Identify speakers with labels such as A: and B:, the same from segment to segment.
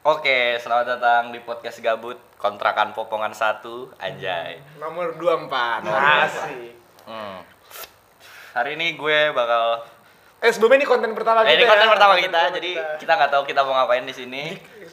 A: Oke, selamat datang di podcast gabut kontrakan popongan satu anjay.
B: Nomor 24.
A: Nomor
B: Asik.
A: Hmm. Hari ini gue bakal
B: Eh sebelumnya ini konten pertama
A: eh,
B: kita.
A: ini konten
B: ya.
A: pertama
B: Konten
A: kita,
B: pertama
A: jadi
B: kita.
A: kita nggak tahu kita mau ngapain di sini.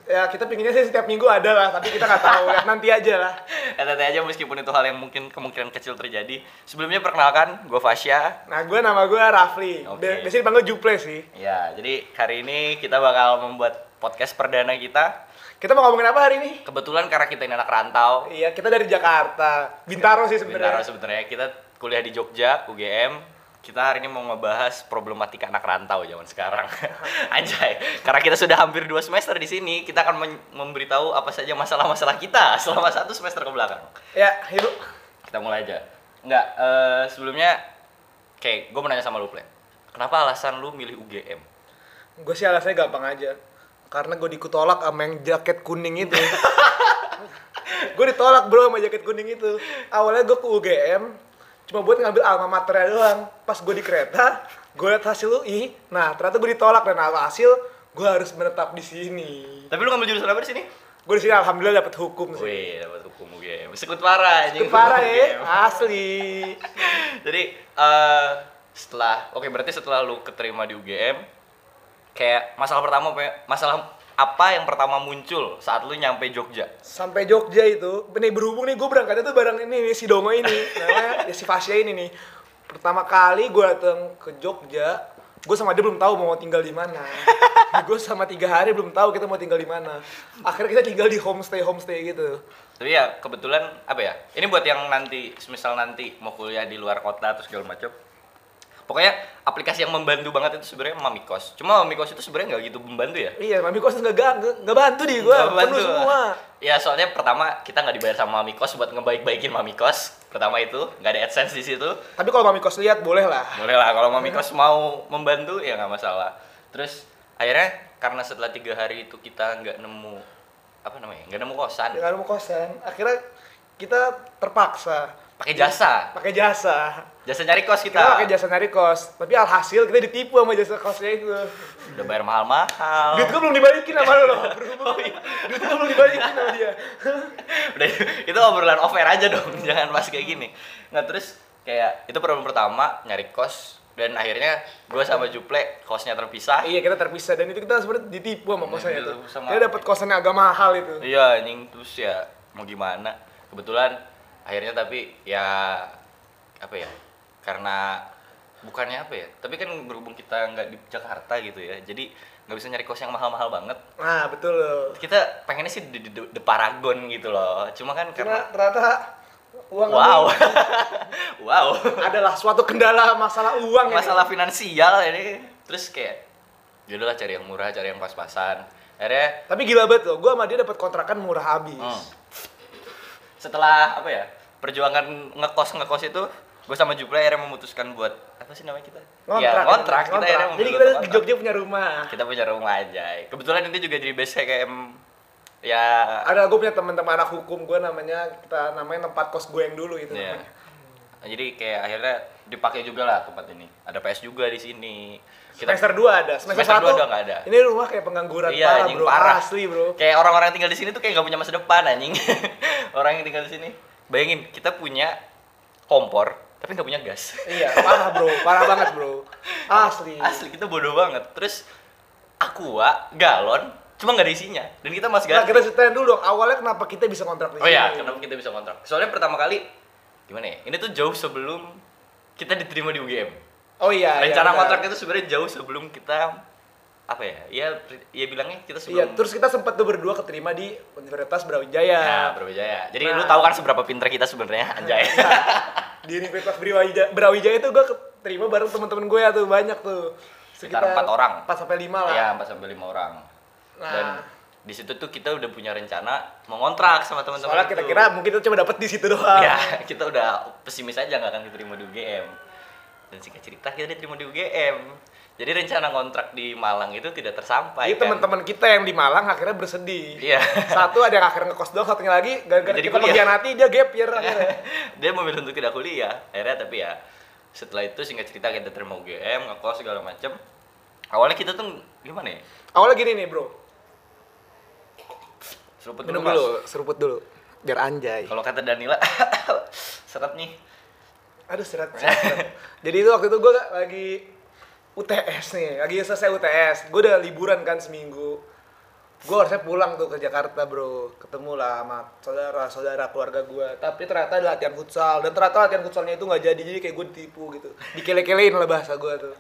B: ya kita pinginnya sih setiap minggu ada lah, tapi kita nggak tahu ya nanti aja lah.
A: Ya nanti aja meskipun itu hal yang mungkin kemungkinan kecil terjadi. Sebelumnya perkenalkan, gue Fasya.
B: Nah gue nama gue Rafli.
A: Oke.
B: Bi- Biasanya dipanggil Juple sih.
A: Ya, jadi hari ini kita bakal membuat podcast perdana kita.
B: Kita mau ngomongin apa hari ini?
A: Kebetulan karena kita ini anak rantau,
B: Iya kita dari Jakarta, Bintaro sih
A: Bintaro
B: sebenarnya.
A: sebenarnya kita kuliah di Jogja, UGM. Kita hari ini mau ngebahas problematika anak rantau zaman sekarang. Anjay, karena kita sudah hampir dua semester di sini, kita akan memberitahu apa saja masalah-masalah kita selama satu semester ke belakang.
B: Ya, yuk.
A: Kita mulai aja. Enggak, eh, sebelumnya kayak gue mau nanya sama lu, Ple. Kenapa alasan lu milih UGM?
B: Gue sih alasannya gampang aja. Karena gue dikutolak sama yang jaket kuning itu. gue ditolak bro sama jaket kuning itu. Awalnya gue ke UGM cuma buat ngambil alma maternya doang. Pas gue di kereta, gue liat hasil UI. Nah ternyata gue ditolak dan hasil gue harus menetap di sini.
A: Tapi lu ngambil jurusan apa di sini?
B: Gue di sini alhamdulillah dapat hukum sih.
A: Wih, dapat hukum UGM. Sekut parah.
B: Itu parah ya, asli.
A: Jadi eh setelah oke berarti setelah lu keterima di UGM kayak masalah pertama ya? masalah apa yang pertama muncul saat lu nyampe Jogja?
B: Sampai Jogja itu, ini berhubung nih gue berangkatnya tuh bareng ini nih, si Dongo ini, namanya ya, si Fasya ini nih. Pertama kali gue datang ke Jogja, gue sama dia belum tahu mau tinggal di mana. gue sama tiga hari belum tahu kita mau tinggal di mana. Akhirnya kita tinggal di homestay homestay gitu.
A: Tapi ya kebetulan apa ya? Ini buat yang nanti misal nanti mau kuliah di luar kota terus segala macam. Pokoknya aplikasi yang membantu banget itu sebenarnya Mamikos. Cuma Mamikos itu sebenarnya nggak gitu membantu ya.
B: Iya, mami kos nggak nggak bantu di gue,
A: Nggak
B: penuh semua.
A: Ya soalnya pertama kita nggak dibayar sama Mamikos buat ngebaik-baikin Mamikos. Pertama itu nggak ada AdSense di situ.
B: Tapi kalau mami kos lihat boleh lah.
A: Boleh lah kalau Mamikos mau membantu ya nggak masalah. Terus akhirnya karena setelah tiga hari itu kita nggak nemu apa namanya nggak nemu kosan
B: Dengan mau kosan, akhirnya kita terpaksa
A: pakai jasa.
B: Pakai jasa.
A: jasa nyari kos
B: Kita.
A: Kita
B: pakai jasa nyari kos, tapi alhasil kita ditipu sama jasa kosnya itu.
A: udah bayar mahal-mahal.
B: Duit gua belum dibalikin sama lo loh. Berhubung duit gua belum dibalikin sama dia.
A: udah itu obrolan off air aja dong. Jangan pas kayak gini. Nggak terus kayak itu problem pertama nyari kos. Dan akhirnya gue sama Juple kosnya terpisah.
B: Iya, kita terpisah. Dan itu kita sebenarnya ditipu sama
A: Iya,
B: kosannya
A: ditipu
B: tuh.
A: sama-
B: Kita dapat kosan yang agak mahal itu.
A: iya anjing. Terus ya mau gimana? Kebetulan akhirnya tapi ya apa ya karena bukannya apa ya tapi kan berhubung kita nggak di Jakarta gitu ya jadi nggak bisa nyari kos yang mahal-mahal banget.
B: Nah, betul. Loh.
A: kita pengennya sih di, di, di Paragon gitu loh cuma kan
B: Karena
A: karena
B: ternyata uang
A: wow.
B: ini
A: wow.
B: Adalah suatu kendala masalah uang ini.
A: masalah finansial ini. Terus kayak yaudahlah cari yang murah cari yang pas-pasan. Akhirnya
B: Tapi gila banget loh, gua sama dia dapat kontrakan murah habis.
A: hmm, setelah apa ya perjuangan ngekos ngekos itu gue sama Jupla akhirnya memutuskan buat apa sih namanya kita
B: Ngontrak.
A: ya, ngontrak kita
B: Ngontrak.
A: akhirnya
B: Jadi kita di. Jogja punya rumah.
A: kita punya rumah aja kebetulan ini juga jadi base KM ya
B: Ada gue punya teman-teman anak hukum gue namanya kita namanya tempat kos gue yang dulu itu
A: ya.
B: namanya.
A: jadi kayak akhirnya dipakai juga lah tempat ini ada PS juga di sini kita
B: Semester 2 ada, semester,
A: Semester
B: 1
A: dua udah nggak ada.
B: Ini rumah kayak pengangguran
A: Iya,
B: parah,
A: anjing,
B: bro.
A: parah.
B: Asli, bro.
A: kayak orang-orang yang tinggal di sini tuh kayak gak punya masa depan anjing orang yang tinggal di sini bayangin kita punya kompor tapi nggak punya gas
B: iya, parah, bro. Parah banget, bro. Asli.
A: asli kita bodoh banget terus aqua galon cuma nggak ada isinya dan kita masih
B: Nah,
A: ganti
B: kita ceritain dulu dong, awalnya kenapa kita bisa kontrak di
A: oh
B: sini.
A: ya kenapa kita bisa kontrak soalnya pertama kali gimana ya ini tuh jauh sebelum kita diterima di UGM
B: Oh iya, iya,
A: rencana
B: benar.
A: kontrak itu sebenarnya jauh sebelum kita apa ya ya ya bilangnya kita sebelum
B: Iya, terus kita sempat tuh berdua keterima di Universitas Brawijaya.
A: ya Brawijaya jadi
B: Nah.
A: lu tahu kan seberapa pinter kita sebenarnya anjay
B: Di Universitas Brawijaya, Brawijaya itu gue keterima bareng teman-teman gue ya tuh banyak tuh.
A: Sekitar empat orang.
B: 4 sampai 5 lah.
A: Iya, 4 sampai 5 orang.
B: Nah.
A: Dan di situ tuh kita udah punya rencana mau ngontrak sama teman-teman.
B: Soalnya kita kira mungkin itu cuma dapat di situ doang.
A: ya kita udah pesimis aja nggak akan diterima di UGM. Dan singkat cerita kita diterima di UGM. Jadi rencana kontrak di Malang itu tidak tersampai.
B: Jadi
A: kan?
B: teman-teman kita yang di Malang akhirnya bersedih.
A: Iya.
B: Satu ada yang akhirnya ngekos doang, satunya lagi gara-gara
A: Jadi
B: kita
A: kuliah.
B: mengkhianati dia gap year akhirnya.
A: dia memilih untuk tidak kuliah. Akhirnya tapi ya setelah itu singkat cerita kita terima UGM, ngekos segala macem. Awalnya kita tuh gimana ya?
B: Awalnya gini nih bro,
A: seruput
B: Minum
A: Mas.
B: dulu, seruput dulu. Biar anjay.
A: Kalau kata Danila, seret nih.
B: Aduh seret, seret, seret. Jadi itu waktu itu gue lagi UTS nih, lagi selesai UTS. Gue udah liburan kan seminggu. Gue harusnya pulang tuh ke Jakarta bro. Ketemu lah sama saudara-saudara keluarga gue. Tapi ternyata ada latihan futsal. Dan ternyata latihan futsalnya itu nggak jadi, jadi kayak gue ditipu gitu. Dikele-kelein lah bahasa gue tuh.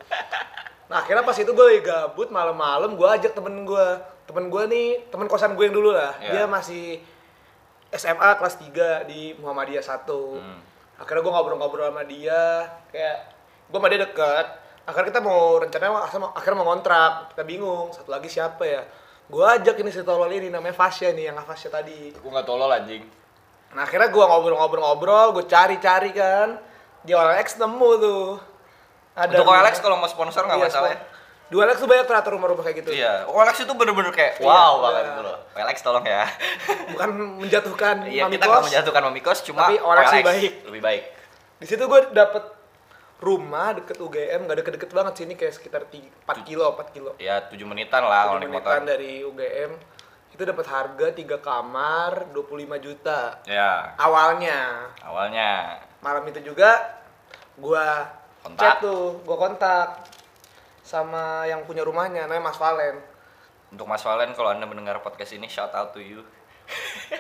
B: Nah akhirnya pas itu gue lagi gabut malam-malam gue ajak temen gue. Temen gue nih, temen kosan gue yang dulu lah.
A: Iya.
B: Dia masih SMA kelas 3 di Muhammadiyah 1
A: Hmm.
B: akhirnya gue ngobrol-ngobrol sama dia kayak gue sama dia deket akhirnya kita mau rencananya mau- akhirnya mau, akhirnya mau ngontrak kita bingung satu lagi siapa ya gue ajak ini si tolol ini namanya Fasya nih yang Fasya tadi
A: Gue nggak tolol anjing.
B: nah akhirnya gue ngobrol-ngobrol-ngobrol gue cari-cari kan di OLX nemu tuh
A: Untuk OLX kalau mau sponsor nggak
B: Iya,
A: masalah ya.
B: di OLX tuh banyak ternyata rumah-rumah kayak gitu
A: Iya, OLX itu bener-bener kayak
B: Iya,
A: wow
B: iya.
A: banget gitu loh. OLX tolong ya.
B: bukan menjatuhkan
A: Iya,
B: mami
A: kita nggak menjatuhkan Mami Kos, cuma
B: Tapi OLX lebih baik.
A: Lebih baik.
B: di situ gue dapet rumah deket UGM gak deket-deket banget sih ini kayak sekitar 4 kilo 4 kilo.
A: Ya 7 menitan lah kalau
B: Tujuh
A: naik
B: menitan
A: motor.
B: dari UGM itu dapat harga 3 kamar 25 juta.
A: Ya,
B: awalnya.
A: Awalnya.
B: Malam itu juga gua
A: Kontak.
B: chat tuh gua kontak sama yang punya rumahnya namanya Mas Valen.
A: Untuk Mas Valen kalau Anda mendengar podcast ini shout out to you.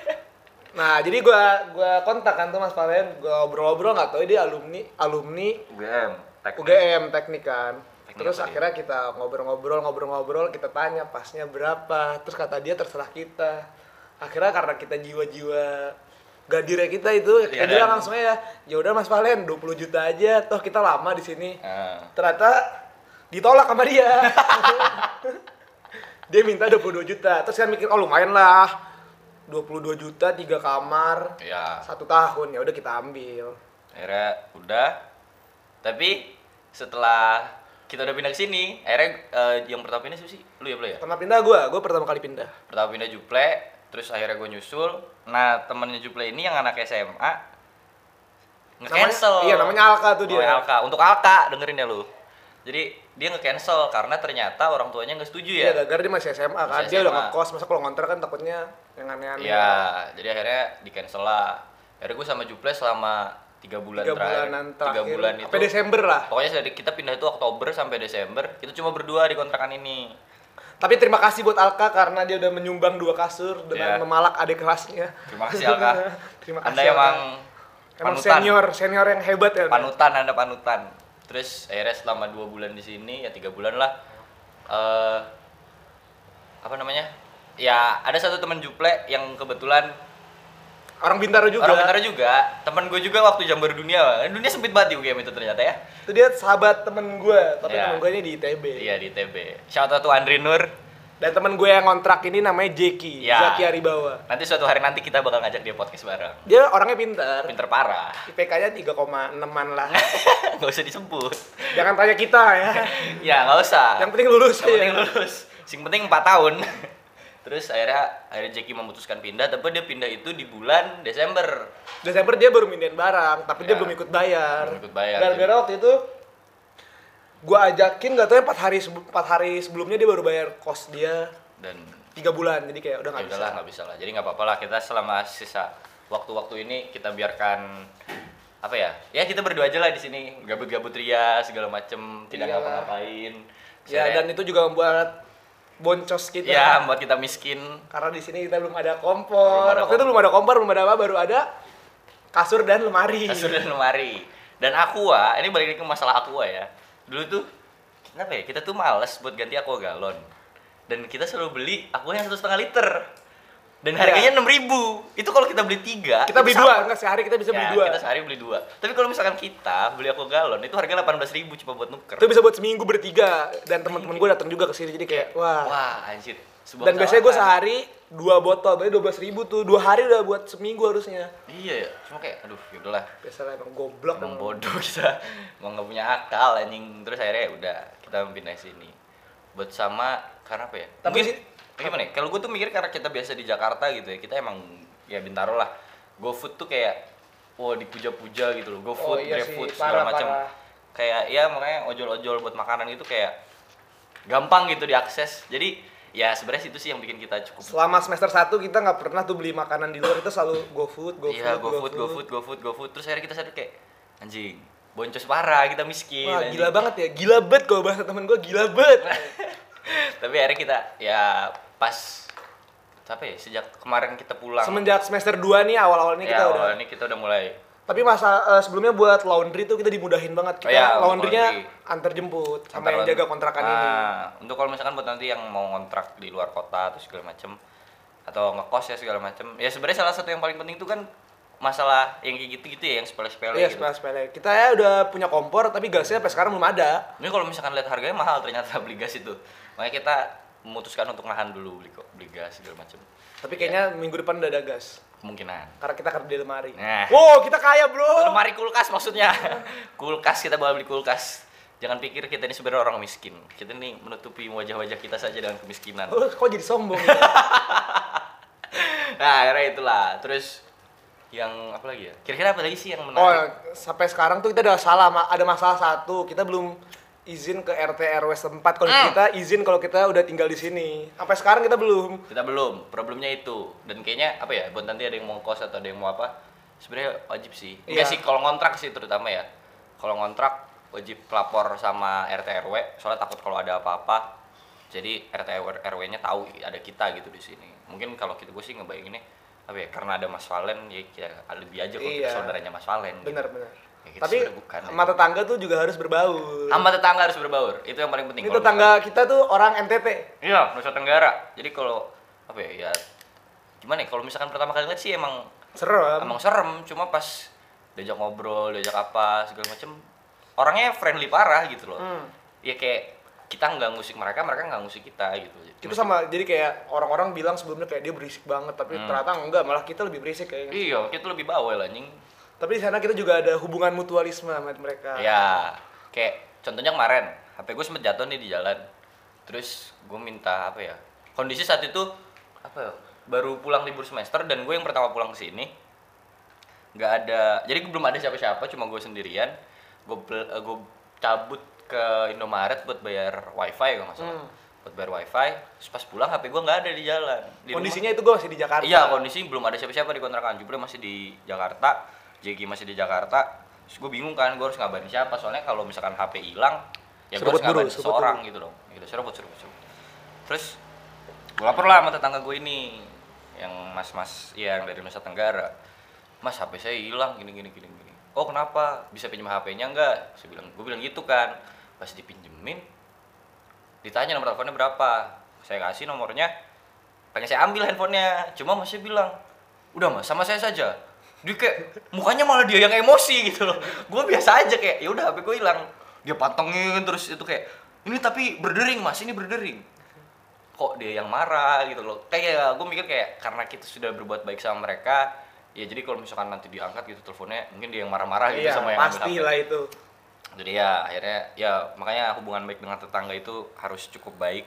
B: nah jadi gua gua kontak kan tuh Mas Valen. Gua ngobrol-ngobrol nggak tahu dia alumni alumni
A: UGM, teknik.
B: UGM teknik kan.
A: Teknik
B: terus
A: dia?
B: akhirnya kita ngobrol-ngobrol ngobrol-ngobrol kita tanya pasnya berapa. Terus kata dia terserah kita. Akhirnya karena kita jiwa-jiwa gadirnya kita itu ya dia langsung ya ya udah Mas Valen 20 juta aja. Toh kita lama di sini.
A: Ah,
B: ternyata ditolak sama dia. Dia minta 22 juta. Terus kan mikir oh lumayan lah 22 juta tiga kamar
A: ya,
B: satu tahun ya udah kita ambil
A: akhirnya udah. Tapi setelah kita udah pindah ke sini, akhirnya eh, yang pertama pindah sih? Lu ya, Bro ya?
B: pertama pindah gua gua pertama kali pindah
A: Pertama pindah Juple, terus akhirnya gue nyusul. Nah, temennya Juple ini yang anak SMA nge-cancel.
B: Namanya- iya, namanya Alka tuh dia.
A: Namanya Alka. Untuk Alka, dengerin ya lu. Jadi dia nge-cancel karena ternyata orang tuanya nggak setuju
B: Iya,
A: ya.
B: gara dia masih SMA kan.
A: Masih
B: dia udah
A: SMA.
B: ngekos, masa kalau ngontrak kan takutnya yang aneh-aneh.
A: Iya, jadi akhirnya di-cancel lah. Akhirnya gue sama Juple selama tiga bulan
B: Tiga
A: terakhir.
B: terakhir.
A: Tiga bulan itu.
B: Sampai Desember lah.
A: Pokoknya dari kita pindah itu Oktober sampai Desember, kita cuma berdua di kontrakan ini.
B: Tapi terima kasih buat Alka karena dia udah menyumbang dua kasur dengan
A: Iya.
B: memalak adik kelasnya.
A: Terima kasih Alka.
B: terima kasih.
A: Anda
B: Alka.
A: emang
B: emang
A: panutan.
B: senior, senior yang hebat ya.
A: Panutan anda panutan terus akhirnya selama dua bulan di sini ya tiga bulan lah eh apa namanya? Ya ada satu teman juple yang kebetulan
B: Orang Bintaro juga.
A: orang Bintaro juga. Teman gue juga waktu jam dunia. Dunia sempit banget di UGM itu ternyata ya.
B: Itu dia sahabat temen gue, tapi
A: Iya.
B: temen gue ini di ITB.
A: iya di TB shout out to Andri Nur
B: Dan temen gue yang ngontrak ini namanya Jeki,
A: Iya.
B: Zaki Aribawa.
A: nanti suatu hari nanti kita bakal ngajak dia podcast bareng
B: Dia orangnya pintar.
A: pinter parah
B: IPK-nya 3,6-an lah.
A: nggak usah disebut
B: Jangan tanya kita ya.
A: ya nggak usah
B: Yang penting lulus
A: Yang
B: aja.
A: penting lulus. Yang penting 4 tahun. Terus akhirnya akhirnya Jackie memutuskan pindah, tapi dia pindah itu di bulan Desember.
B: Desember dia baru mindahin barang, tapi dia
A: Ya.
B: belum ikut bayar.
A: Belum ikut bayar,
B: Gara-gara waktu itu gua ajakin nggak tahu ya 4 hari empat hari sebelumnya dia baru bayar kos dia
A: Dan
B: tiga bulan jadi kayak udah
A: ya
B: nggak bisa
A: udahlah nggak bisa lah. Jadi nggak apa-apa lah kita selama sisa waktu-waktu ini kita biarkan apa ya? Ya kita berdua aja lah di sini, gabut-gabut ria segala macem, tidak
B: Iya.
A: ngapa-ngapain.
B: ya dan itu juga membuat boncos kita
A: ya buat kita miskin.
B: karena di sini kita belum ada kompor
A: Belum ada
B: waktu itu belum ada kompor belum ada apa baru ada kasur dan lemari
A: kasur dan lemari dan aqua ini balik lagi ke masalah aqua ya dulu tuh kenapa ya kita tuh males buat ganti aqua galon dan kita selalu beli aqua yang satu setengah liter. Dan harganya enam ribu. Itu kalau kita beli tiga
B: kita beli dua enggak sehari kita bisa
A: Ya,
B: beli dua.
A: kita sehari beli dua. Tapi kalau misalkan kita beli aqua galon itu harga delapan belas ribu cuma buat nuker.
B: Itu bisa buat seminggu bertiga. Dan teman-teman gue datang juga ke sini jadi kayak wah.
A: Wah anjir sebuah
B: dan biasanya gue sehari dua botol berarti dua belas ribu tuh. Dua hari udah buat seminggu harusnya.
A: Iya ya cuma kayak aduh yaudahlah
B: biasa emang goblok
A: emang
B: emang.
A: bodoh kita. Mau nggak punya akal anjing. Terus akhirnya ya udah kita pindah sini. Buat sama karena apa ya?
B: Tapi
A: Mungkin-
B: sih-
A: gimana ya? Kalau gue tuh mikir karena kita biasa di Jakarta gitu ya kita emang ya bintaro lah. GoFood tuh kayak wah dipuja-puja gitu loh.
B: Oh,
A: GoFood,
B: iya sih,
A: GrabFood segala macam. kayak ya makanya ojol-ojol buat makanan itu kayak gampang gitu diakses. Jadi ya sebenarnya itu sih yang bikin kita cukup
B: Selama semester 1 kita nggak pernah tuh beli makanan di luar itu selalu GoFood, GoFood,
A: Iya, go food, go food, go food, go food. Terus akhirnya kita sadar kayak anjing, boncos parah, kita miskin.
B: Wah,
A: anjing.
B: gila banget ya. Gila bet kalau bahasa temen gue gila bet.
A: Tapi akhirnya kita ya pas apa ya sejak kemarin kita pulang.
B: Semenjak semester 2 nih awal-awal ini
A: ya,
B: kita udah.
A: awal ini kita udah mulai
B: Tapi masa eh, sebelumnya buat laundry tuh kita dimudahin banget. Kita
A: Oh iya, untuk
B: laundrynya
A: laundry.
B: antar jemput sama
A: antar
B: yang jaga kontrakan ini.
A: Ah, Untuk kalau misalkan buat nanti yang mau kontrak di luar kota atau segala macem atau ngekos ya segala macem. Ya sebenarnya salah satu yang paling penting itu kan masalah yang kayak gitu-gitu ya, yang sepele-sepele
B: Iya,
A: gitu.
B: sepele-sepele. Kita ya udah punya kompor tapi gasnya sampai sekarang belum ada.
A: Ini kalau misalkan lihat harganya mahal ternyata beli gas itu. Makanya kita memutuskan untuk nahan dulu beli kok beli gas segala macem.
B: Tapi kayaknya minggu depan udah ada gas.
A: Kemungkinan.
B: Karena kita kerja di lemari.
A: Nah.
B: Wow, kita kaya, Bro.
A: Lemari kulkas maksudnya. kulkas kita bakal beli kulkas. Jangan pikir kita ini sebenarnya orang miskin. Kita ini menutupi wajah-wajah kita saja dengan kemiskinan.
B: Oh, kok jadi sombong?
A: Nah, akhirnya itulah. Terus yang apa lagi ya? Kira-kira apa lagi sih yang
B: oh,
A: menarik?
B: sampai sekarang tuh kita udah salah, ada masalah satu. Kita belum izin ke RT RW setempat kalau
A: Hmm.
B: kita izin kalau kita udah tinggal di sini. Sampai sekarang kita belum.
A: Kita belum. Problemnya itu. Dan kayaknya apa ya? Buat nanti ada yang mau kos atau ada yang mau apa? Sebenarnya wajib sih. Enggak
B: Iya.
A: sih kalau ngontrak sih terutama ya. Kalau ngontrak wajib lapor sama RT RW soalnya takut kalau ada apa-apa. Jadi RT RW-nya tahu ada kita gitu di sini. Mungkin kalau kita gue sih ngebayanginnya apa ya? Karena ada Mas Valen ya, ya lebih aja kalau kita
B: Iya.
A: saudaranya Mas Valen. gitu.
B: Bener, bener.
A: Ya, kita
B: Tapi
A: bukan, ya.
B: sama tetangga tuh juga harus berbaur.
A: Sama tetangga harus berbaur. Itu yang paling penting.
B: Ini tetangga kita tuh orang NTT.
A: Iya, Nusa Tenggara. Jadi kalau apa ya, ya gimana ya? Kalau misalkan pertama kali lihat sih emang
B: Serem.
A: emang serem, cuma pas diajak ngobrol, diajak apa segala macem orangnya friendly parah gitu loh.
B: Hmm.
A: Ya kayak kita nggak ngusik mereka, mereka nggak ngusik kita gitu.
B: Itu sama jadi kayak orang-orang bilang sebelumnya kayak dia berisik banget, tapi
A: Hmm.
B: ternyata enggak, malah kita lebih berisik kayaknya.
A: Iya, kita lebih bawel anjing.
B: Tapi di sana kita juga ada hubungan mutualisme sama mereka.
A: Ya, kayak contohnya kemarin, HP gue sempet jatuh nih di jalan. Terus gue minta apa ya? Kondisi saat itu apa ya? Baru pulang libur semester dan gue yang pertama pulang ke sini. nggak ada, jadi gue belum ada siapa-siapa, cuma gue sendirian. Gue gue cabut ke Indomaret buat bayar wifi kalau nggak salah.
B: Hmm.
A: Buat bayar wifi. Terus pas pulang HP gue nggak ada di jalan. Di rumah-
B: Kondisinya itu gue masih di Jakarta.
A: Iya kondisi belum ada siapa-siapa di kontrakan. Jupre masih di Jakarta, Jeki masih di Jakarta. Terus gue bingung kan, gue harus ngabarin siapa. Soalnya kalau misalkan HP hilang, ya gue harus ngabarin seseorang gitu dong. Gitu, seruput, seruput, seruput. Terus gue lapor lah sama tetangga gue ini, yang mas-mas yang dari Nusa Tenggara. Mas HP saya hilang, gini, gini, gini, gini. Oh kenapa? Bisa pinjam HP-nya enggak? Saya bilang, gue bilang gitu kan. Pas dipinjemin, ditanya nomor teleponnya berapa. Saya kasih nomornya, pengen saya ambil handphonenya cuma masih bilang udah mas sama saya saja dia kayak mukanya malah dia yang emosi gitu loh. Gue biasa aja kayak ya udah hp gue hilang. Dia pantengin terus itu kayak ini tapi berdering mas ini berdering. Kok dia yang marah gitu loh. Kayak gue mikir kayak karena kita sudah berbuat baik sama mereka ya jadi kalau misalkan nanti diangkat gitu teleponnya mungkin dia yang marah-marah gitu
B: Iya,
A: sama yang
B: pasti lah itu.
A: jadi ya akhirnya ya makanya hubungan baik dengan tetangga itu harus cukup baik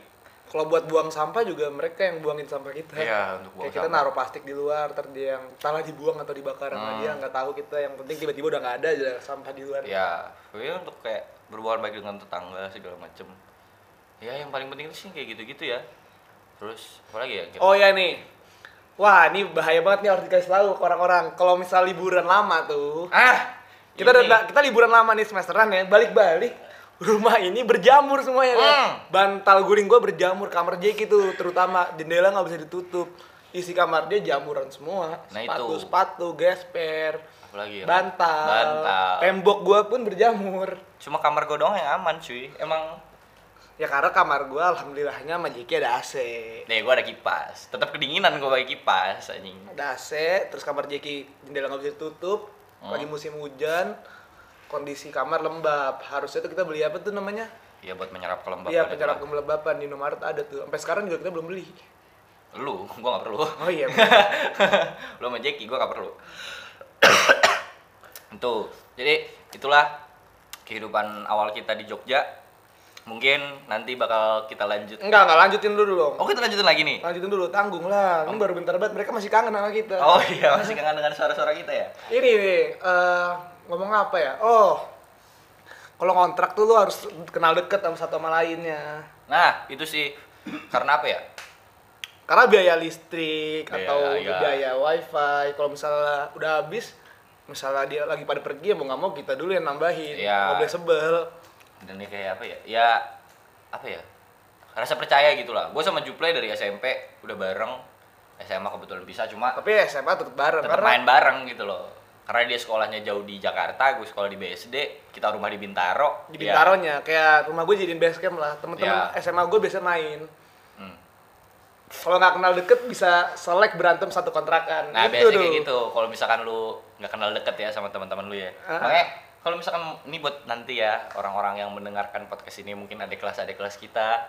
B: Kalau buat buang sampah juga mereka yang buangin sampah kita.
A: Iya, untuk buang
B: Kayak kita
A: sampah.
B: naruh plastik di luar, ntar dia yang salah dibuang atau dibakar sama
A: Hmm.
B: dia nggak tahu kita. Yang penting tiba-tiba udah nggak ada aja sampah di luar.
A: ya ya untuk kayak berhubungan baik dengan tetangga segala macem ya yang paling penting itu sih kayak gitu-gitu ya terus apa lagi ya Kira-
B: Oh ya nih. Wah, ini bahaya banget nih harus dikasih tahu ke orang-orang. Kalau misal liburan lama tuh,
A: ah
B: kita
A: ini.
B: udah kita liburan lama nih semesteran ya, balik-balik rumah ini berjamur semuanya kan.
A: Hmm.
B: Bantal guling gua berjamur, kamar Jeki tuh terutama jendela nggak bisa ditutup. Isi kamar dia jamuran semua.
A: Nah,
B: sepatu,
A: itu.
B: sepatu, gesper,
A: apa lagi ya
B: bantal,
A: bantal
B: tembok gua pun berjamur.
A: cuma kamar gue doang yang aman cuy emang
B: Ya karena kamar gua alhamdulillahnya sama Jeki ada AC.
A: nih gue ada kipas tetap kedinginan gue pakai kipas anjing
B: Ada AC, terus kamar Jeki jendela nggak bisa ditutup.
A: Hmm.
B: Lagi musim hujan, kondisi kamar lembab. Harusnya tuh kita beli apa tuh namanya?
A: ya buat menyerap kelembapan
B: Iya,
A: itu
B: penyerap
A: lah.
B: kelembapan di Indomaret ada tuh. Sampai sekarang juga kita belum beli.
A: lu gue gak perlu
B: Oh iya.
A: lu sama Jackie gue gak perlu Tuh, jadi itulah kehidupan awal kita di Jogja mungkin nanti bakal kita lanjut
B: enggak, enggak lanjutin dulu dong.
A: oh kita lanjutin lagi nih
B: Lanjutin dulu, tanggung lah. Ini baru bentar banget mereka masih kangen sama kita.
A: oh iya masih kangen dengan suara-suara kita ya
B: Ini nih, eh, ngomong apa ya? Oh, kalau kontrak tuh lu harus kenal deket sama satu sama lainnya.
A: nah itu sih. Karena apa ya?
B: Karena biaya listrik
A: Biaya,
B: atau
A: iya.
B: biaya wifi, kalau misalnya udah habis, misalnya dia lagi pada pergi ya mau nggak mau kita dulu yang nambahin, nggak boleh sebel.
A: dan ini kayak apa ya? Ya apa ya? Rasa percaya gitu lah. Gue sama Juple dari SMP udah bareng. SMA kebetulan bisa cuma
B: Tapi SMA tetap bareng
A: tetap main bareng gitu loh karena dia sekolahnya jauh di Jakarta gue sekolah di BSD kita rumah di Bintaro
B: di
A: Ya,
B: Bintaronya kayak rumah gue jadiin base camp lah. Temen-temen
A: Iya.
B: SMA gue biasa main.
A: hmm.
B: Kalau nggak kenal deket bisa selek berantem satu kontrakan.
A: Nah,
B: Gitu
A: biasanya
B: tuh.
A: kayak gitu. Kalau misalkan lu nggak kenal deket ya sama teman-teman lu ya.
B: Ah.
A: Makanya kalau misalkan ini buat nanti ya orang-orang yang mendengarkan podcast ini mungkin ada kelas ada kelas kita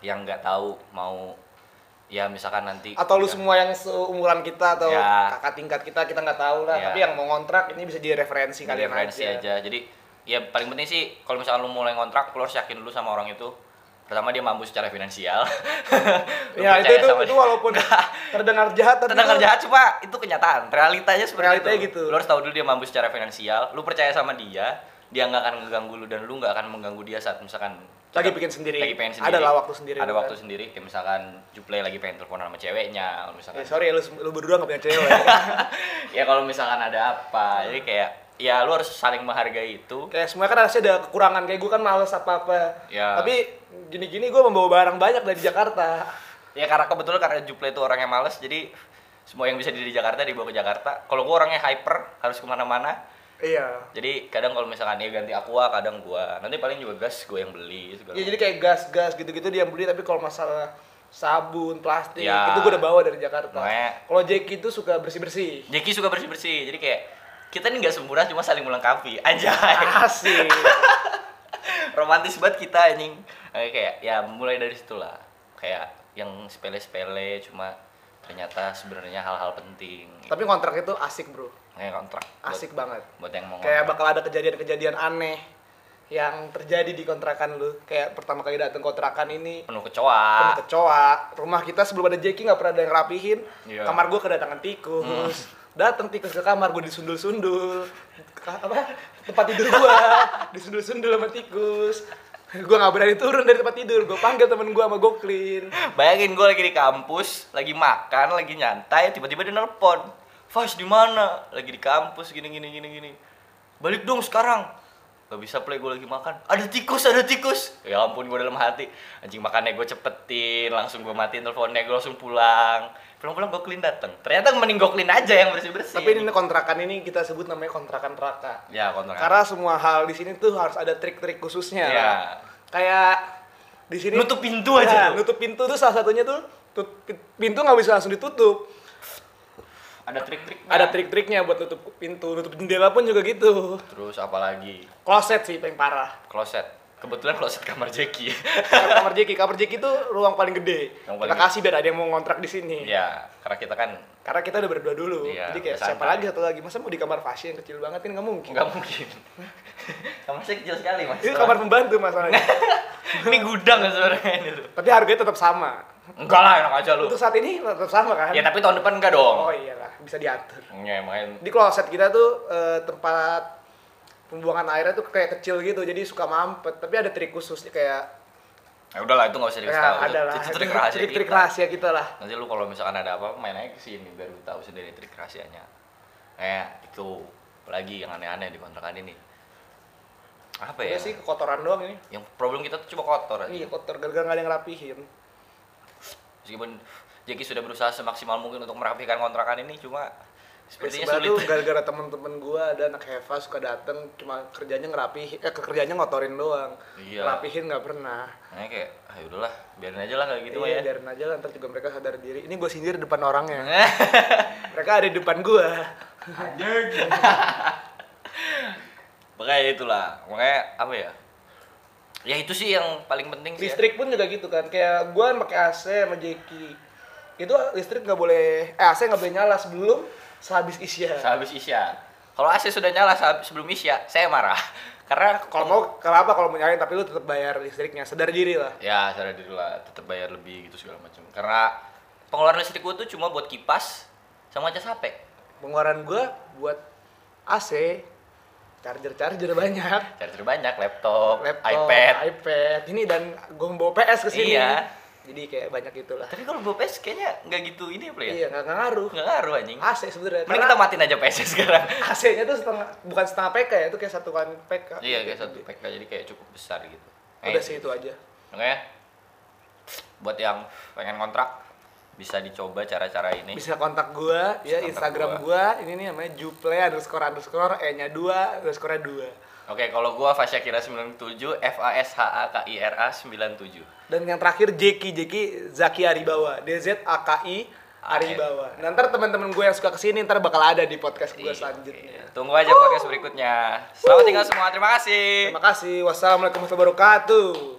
A: yang nggak tahu mau ya misalkan nanti
B: atau lu
A: ketika-
B: semua yang seumuran kita atau
A: Ya.
B: kakak tingkat kita kita nggak tahu lah
A: Ya.
B: tapi yang mau ngontrak ini bisa jadi referensi kalian
A: referensi
B: aja.
A: aja. Jadi ya paling penting sih kalau misalkan lu mulai ngontrak lu harus yakin dulu sama orang itu. Pertama dia mampu secara finansial.
B: Ya itu itu, itu walaupun terdengar jahat tapi
A: Terdengar
B: itu-
A: jahat cuma itu kenyataan. Realitanya seperti
B: Realitanya
A: itu.
B: gitu.
A: Lu harus tahu dulu dia mampu secara finansial. Lu percaya sama dia, dia nggak akan mengganggu lu dan lu nggak akan mengganggu dia saat misalkan
B: lagi bikin sendiri.
A: lagi pengen sendiri.
B: Ada lah waktu sendiri.
A: Ada
B: kan.
A: waktu sendiri. Kayak misalkan Juple lagi pengen telepon sama ceweknya, kalau misalkan.
B: Eh, sorry lu lu berdua nggak punya cewek.
A: ya kalau misalkan ada apa. Jadi kayak ya lu harus saling menghargai itu.
B: kayak semua kan harusnya ada kekurangan kayak gue kan males apa apa.
A: Ya.
B: Tapi gini-gini gue membawa barang banyak dari Jakarta.
A: Ya karena kebetulan karena Juple itu orangnya males, jadi semua yang bisa di Jakarta dibawa ke Jakarta. Kalau gua orangnya hyper, harus ke mana-mana.
B: Iya.
A: Jadi kadang kalau misalkan dia ganti aqua, kadang gua. Nanti paling juga gas gue yang beli segala
B: Ya, jadi kayak gas-gas gitu-gitu dia yang beli tapi kalau masalah sabun, plastik
A: Ya.
B: itu gue udah bawa dari Jakarta. Kalau Jackie itu suka bersih-bersih.
A: Jeki suka bersih-bersih. Jadi kayak kita nih nggak sempurna cuma saling melengkapi. Anjay.
B: Asik.
A: Romantis banget kita anjing. Kayak kayak ya mulai dari situ lah. Kayak yang sepele-sepele cuma ternyata sebenarnya hal-hal penting.
B: tapi kontrak itu asik, Bro.
A: Kayak kontrak. Buat-
B: Asik banget.
A: Buat yang mau
B: Kayak bakal ada kejadian-kejadian aneh yang terjadi di kontrakan lu. Kayak pertama kali datang kontrakan ini
A: penuh kecoa.
B: penuh kecoa. Rumah kita sebelum ada Jackie nggak pernah ada yang rapihin.
A: Iya.
B: Kamar gua kedatangan tikus. Datang tikus ke kamar gua disundul-sundul. Apa? Tempat tidur gua disundul-sundul sama tikus. Gua nggak berani turun dari tempat tidur. Gua panggil temen gua sama Goklin.
A: Bayangin gue lagi di kampus, lagi makan, lagi nyantai, tiba-tiba dia nelpon. Fas di mana? Lagi di kampus gini gini gini gini. Balik dong sekarang. Gak bisa play gue lagi makan. Ada tikus, ada tikus. Ya ampun gue dalam hati. Anjing makannya gue cepetin, langsung gue matiin teleponnya, gue langsung pulang. Pulang-pulang gue clean dateng. Ternyata mending gue clean aja yang bersih-bersih.
B: Tapi ini kontrakan ini kita sebut namanya kontrakan neraka.
A: ya kontrakan.
B: Karena semua hal di sini tuh harus ada trik-trik khususnya.
A: Ya.
B: Kayak di sini
A: Nutup pintu aja tuh.
B: nutup pintu tuh salah satunya tuh pintu nggak bisa langsung ditutup.
A: Ada trik-triknya.
B: Ada trik-triknya buat nutup pintu, nutup jendela pun juga gitu.
A: Terus apa lagi?
B: Kloset sih paling parah.
A: Kloset. Kebetulan kloset kamar Jackie.
B: kamar Jeki, kamar Jeki itu ruang paling gede.
A: Yang paling
B: kita kasih biar ada yang mau ngontrak di sini.
A: ya, karena kita kan
B: Karena kita udah berdua dulu.
A: Iya,
B: Jadi kayak siapa lagi satu lagi? Masa mau di kamar Fasya yang kecil banget kan nggak mungkin.
A: Nggak mungkin. Kamar saya kecil sekali mas.
B: Itu kamar pembantu masalahnya.
A: ini gudang sebenarnya ini tuh.
B: Tapi harganya tetap sama.
A: Enggak lah enak aja lu.
B: Untuk saat ini tetap sama kan?
A: Ya tapi tahun depan enggak dong.
B: Oh iyalah, bisa diatur.
A: Ya makanya
B: Di kloset kita tuh eh, tempat pembuangan airnya tuh kayak kecil gitu, jadi suka mampet. Tapi ada trik khususnya kayak
A: ya udahlah itu nggak usah dikasih
B: ya,
A: tahu.
B: Ada lah.
A: Itu trik rahasia
B: Trik-trik
A: kita.
B: rahasia kita lah.
A: Nanti lu kalau misalkan ada apa main aja ke sini biar lu tahu sendiri trik rahasianya. Kayak itu lagi yang aneh-aneh di kontrakan ini. Apa ya?
B: Udah sih kekotoran doang ini.
A: Yang problem kita tuh cuma kotor aja.
B: Iya kotor gara-gara nggak ada yang rapihin.
A: Meskipun Jeki sudah berusaha semaksimal mungkin untuk merapikan kontrakan ini cuma sepertinya
B: Sebenarnya
A: sulit.
B: gara-gara temen-temen gua ada anak Heva suka dateng cuma kerjanya ngerapihin, eh kerjanya ngotorin doang.
A: Iya.
B: Rapihin nggak pernah.
A: Nah, kayak ah udahlah, biarin aja lah kayak gitu mah
B: iya,
A: ya.
B: biarin aja lah, ntar juga mereka sadar diri. Ini gue sindir depan orangnya. mereka ada di depan gua.
A: Makanya itulah, makanya apa ya? Ya itu sih yang paling penting sih. ya.
B: listrik pun juga gitu kan kayak gua pakai AC sama Jeki itu listrik nggak boleh eh AC nggak boleh nyala sebelum sehabis isya
A: Sehabis Isya. Kalau AC sudah nyala sebelum Isya, saya marah. Karena
B: kalau mau kenapa kalau mau nyalain tapi lu tetap bayar listriknya sadar diri lah
A: ya sadar diri lah, tetap bayar lebih gitu segala macam. Karena pengeluaran listrik gua tuh cuma buat kipas sama cas HP.
B: pengeluaran gua buat AC charger charger banyak
A: Charger banyak, laptop,
B: laptop
A: iPad.
B: iPad ini dan gua membawa PS ke sini
A: Iya.
B: jadi kayak banyak itulah
A: Tapi kalau bawa PS kayaknya nggak gitu ini apa ya?
B: iya nggak ngaruh
A: Nggak ngaruh anjing.
B: AC sebenarnya
A: Mending kita matiin aja PS sekarang.
B: AC-nya tuh setengah bukan setengah PK ya itu kayak satuan PK
A: Iya kayak satu PK jadi kayak cukup besar gitu.
B: udah
A: Eh,
B: sih itu aja
A: Oke. Buat yang pengen kontrak bisa dicoba cara-cara ini.
B: bisa kontak gua ya
A: kontak
B: Instagram gua. ini nih namanya juple underscore underscore e nya dua underscore dua
A: Oke, kalau gua Fasyakira 97, F A S H A K I R A 97.
B: dan yang terakhir Jeki Jeki Zaki Aribawa D Z A K I Aribawa nah, ntar teman-teman gue yang suka ke sini ntar bakal ada di podcast gue selanjutnya
A: Iya. Tunggu aja podcast berikutnya. Selamat tinggal semua. Terima kasih.
B: terima kasih wassalamualaikum warahmatullahi wabarakatuh